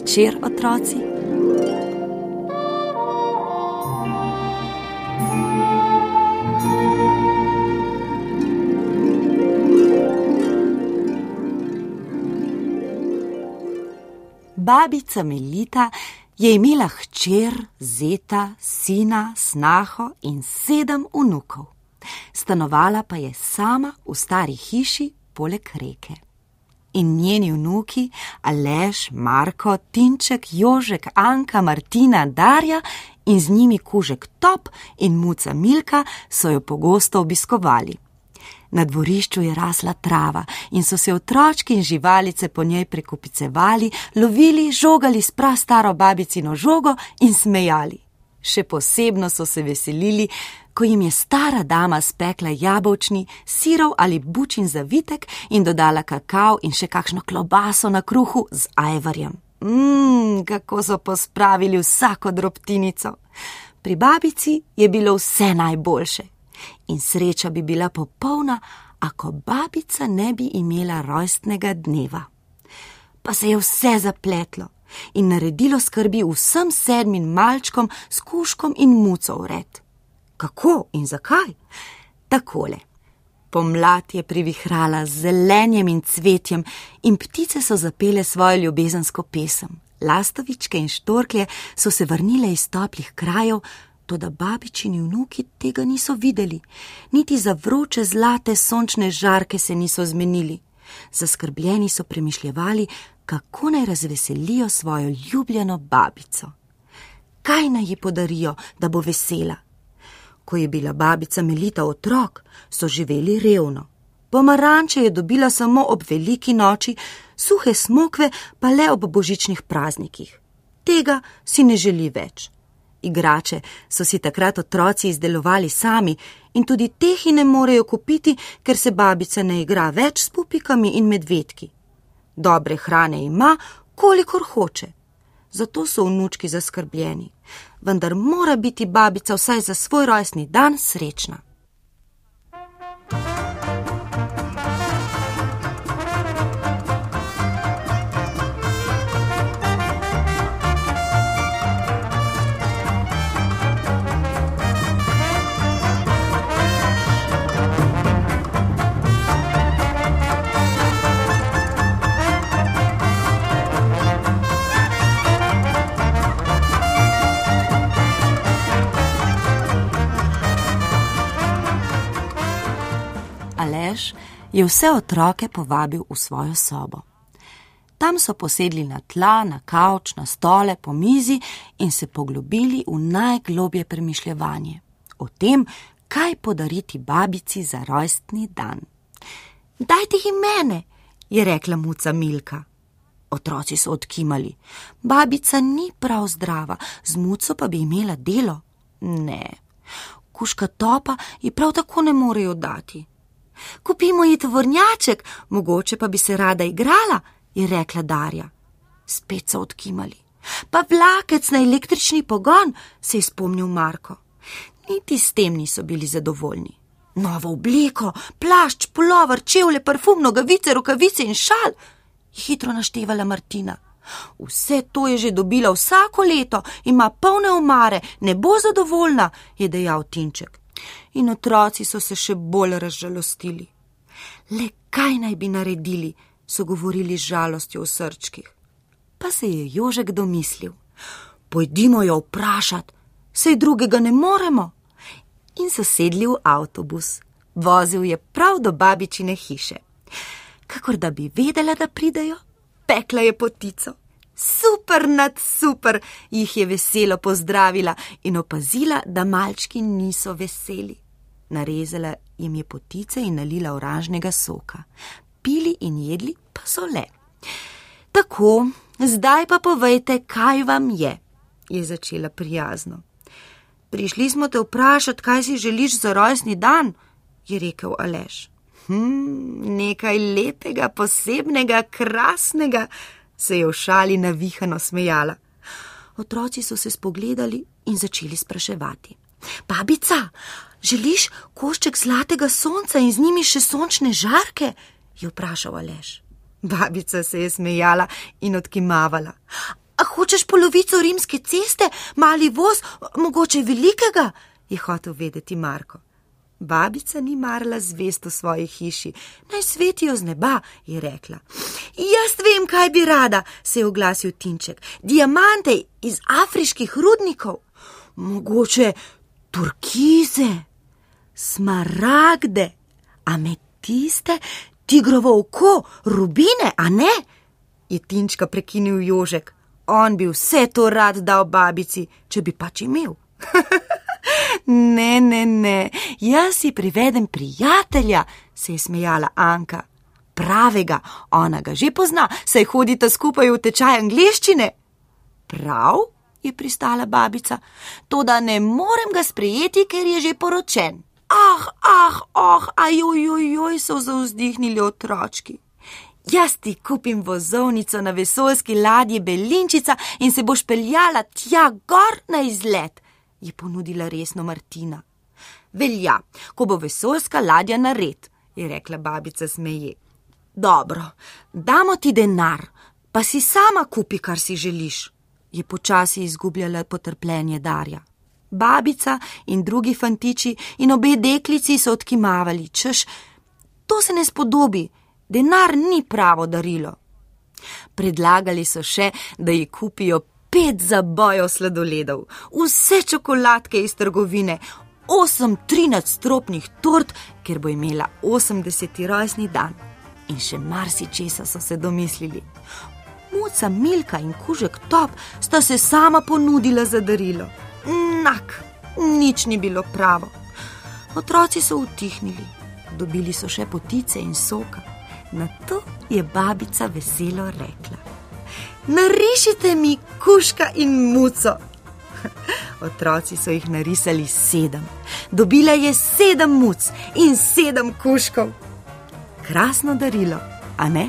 večer, otroci. Babica Melita je imela hčer, zeta, sina, snaho in sedem vnukov. Stanovala pa je sama v stari hiši poleg reke. In njeni vnuki, Aleš, Marko, Tinček, Jožek, Anka, Martina, Darja in z njimi kužek Top in muca Milka so jo pogosto obiskovali. Na dvorišču je rasla trava in so se otročki in živalice po njej prekupicevali, lovili, žogali s prastaro babicino žogo in smejali. Še posebno so se veselili, ko jim je stara dama spekla jabolčni, sirov ali bučin zavitek in dodala kakav in še kakšno klobaso na kruhu z ajvarjem. Mmm, kako so pospravili vsako drobtinico. Pri babici je bilo vse najboljše in sreča bi bila popolna, ako babica ne bi imela rojstnega dneva. Pa se je vse zapletlo in naredilo skrbi vsem sedmim malčkom s kuškom in muco vred. Kako in zakaj? Takole. Pomlad je privihrala z zelenjem in cvetjem in ptice so zapele svojo ljubezensko pesem. Lastovičke in štorklje so se vrnile iz toplih krajev, Toda babičini vnuki tega niso videli, niti za vroče zlate sončne žarke se niso zmenili. Zaskrbljeni so premišljali, kako naj razveselijo svojo ljubljeno babico. Kaj naj ji podarijo, da bo vesela? Ko je bila babica Melita otrok, so živeli revno. Pomaranče je dobila samo ob veliki noči, suhe smokve pa le ob božičnih praznikih. Tega si ne želi več. Igrače so si takrat otroci izdelovali sami in tudi teh ne morejo kupiti, ker se babica ne igra več s pupikami in medvedki. Dobre hrane ima, kolikor hoče. Zato so vnučki zaskrbljeni, vendar mora biti babica vsaj za svoj rojstni dan srečna. Aleš je vse otroke povabil v svojo sobo. Tam so posedli na tla, na kavč, na stole, po mizi in se poglobili v najglobje premišljevanje o tem, kaj podariti babici za rojstni dan. Dajte jim mene, je rekla muca Milka. Otroci so odkimali. Babica ni prav zdrava, z muco pa bi imela delo. Ne, kuška topa ji prav tako ne morejo dati. Kupimo ji tovornjaček, mogoče pa bi se rada igrala, je rekla Darja. Spet so odkimali. Pa vlakec na električni pogon, se je spomnil Marko. Niti s tem niso bili zadovoljni. Novo obliko, plašč, polover, čevlje, parfum, nogavice, rokavice in šal, je hitro naštevala Martina. Vse to je že dobila vsako leto, ima polne omare, ne bo zadovoljna, je dejal Tinček in otroci so se še bolj razžalostili. Le kaj naj bi naredili, so govorili z žalostjo v srčkih. Pa se je Jožek domislil: Pojdimo jo vprašati, sej drugega ne moremo. In so sedli v avtobus. Vozil je prav do babičine hiše. Kakor da bi vedela, da pridejo, pekla je potico. Super nad super, jih je veselo pozdravila in opazila, da malčki niso veseli. Narezala jim je potice in nalila oranžnega soka. Pili in jedli pa so le. Tako, zdaj pa povejte, kaj vam je, je začela prijazno. Prišli smo te vprašati, kaj si želiš za rojstni dan, je rekel Aleš. Hm, nekaj lepega, posebnega, krasnega se je v šali navihano smejala. Otroci so se spogledali in začeli spraševati: Babica, želiš košček zlatega sonca in z njimi še sončne žarke? je vprašal Aleš. Babica se je smejala in odkimavala. Ah, hočeš polovico rimske ceste, mali voz, mogoče velikega? je hotel vedeti Marko. Babica ni marla zvest v svoji hiši, naj svetijo z neba, je rekla. Jaz vem, kaj bi rada, se je oglasil Tinček. Diamante iz afriških rudnikov, mogoče turkize, smaragde, ametiste, tigrovo oko, rubine, a ne? je Tinčka prekinil Jožek. On bi vse to rad dal babici, če bi pač imel. ne, ne, ne, jaz si privedem prijatelja, se je smejala Anka. Pravega, ona ga že pozna, saj hodita skupaj v tečaj angliščine. Prav, je pristala babica, to da ne morem ga sprejeti, ker je že poročen. Ah, ah, ah, ajojojoj, so zauzdihnili otročki. Jaz ti kupim vozovnico na vesoljski ladji Belinčica in se boš peljala tja gor na izlet je ponudila resno Martina. Velja, ko bo vesoljska ladja na red, je rekla babica smeje. Dobro, damo ti denar, pa si sama kupi, kar si želiš, je počasi izgubljala potrpljenje Darja. Babica in drugi fantiči in obe deklici so odkimavali, češ, to se ne spodobi, denar ni pravo darilo. Predlagali so še, da ji kupijo pet zabojev sladoledov, vse čokoladke iz trgovine, osem trinat stropnih tort, ker bo imela 80. rojstni dan. In še marsičesa so se domislili. Muca Milka in kužek Top sta se sama ponudila za darilo. Nak, nič ni bilo pravo. Otroci so utihnili, dobili so še potice in soka. Na to je babica veselo rekla narišite mi kuška in muco. Otroci so jih narisali sedem, dobila je sedem muc in sedem kuškov. Krasno darilo, a ne?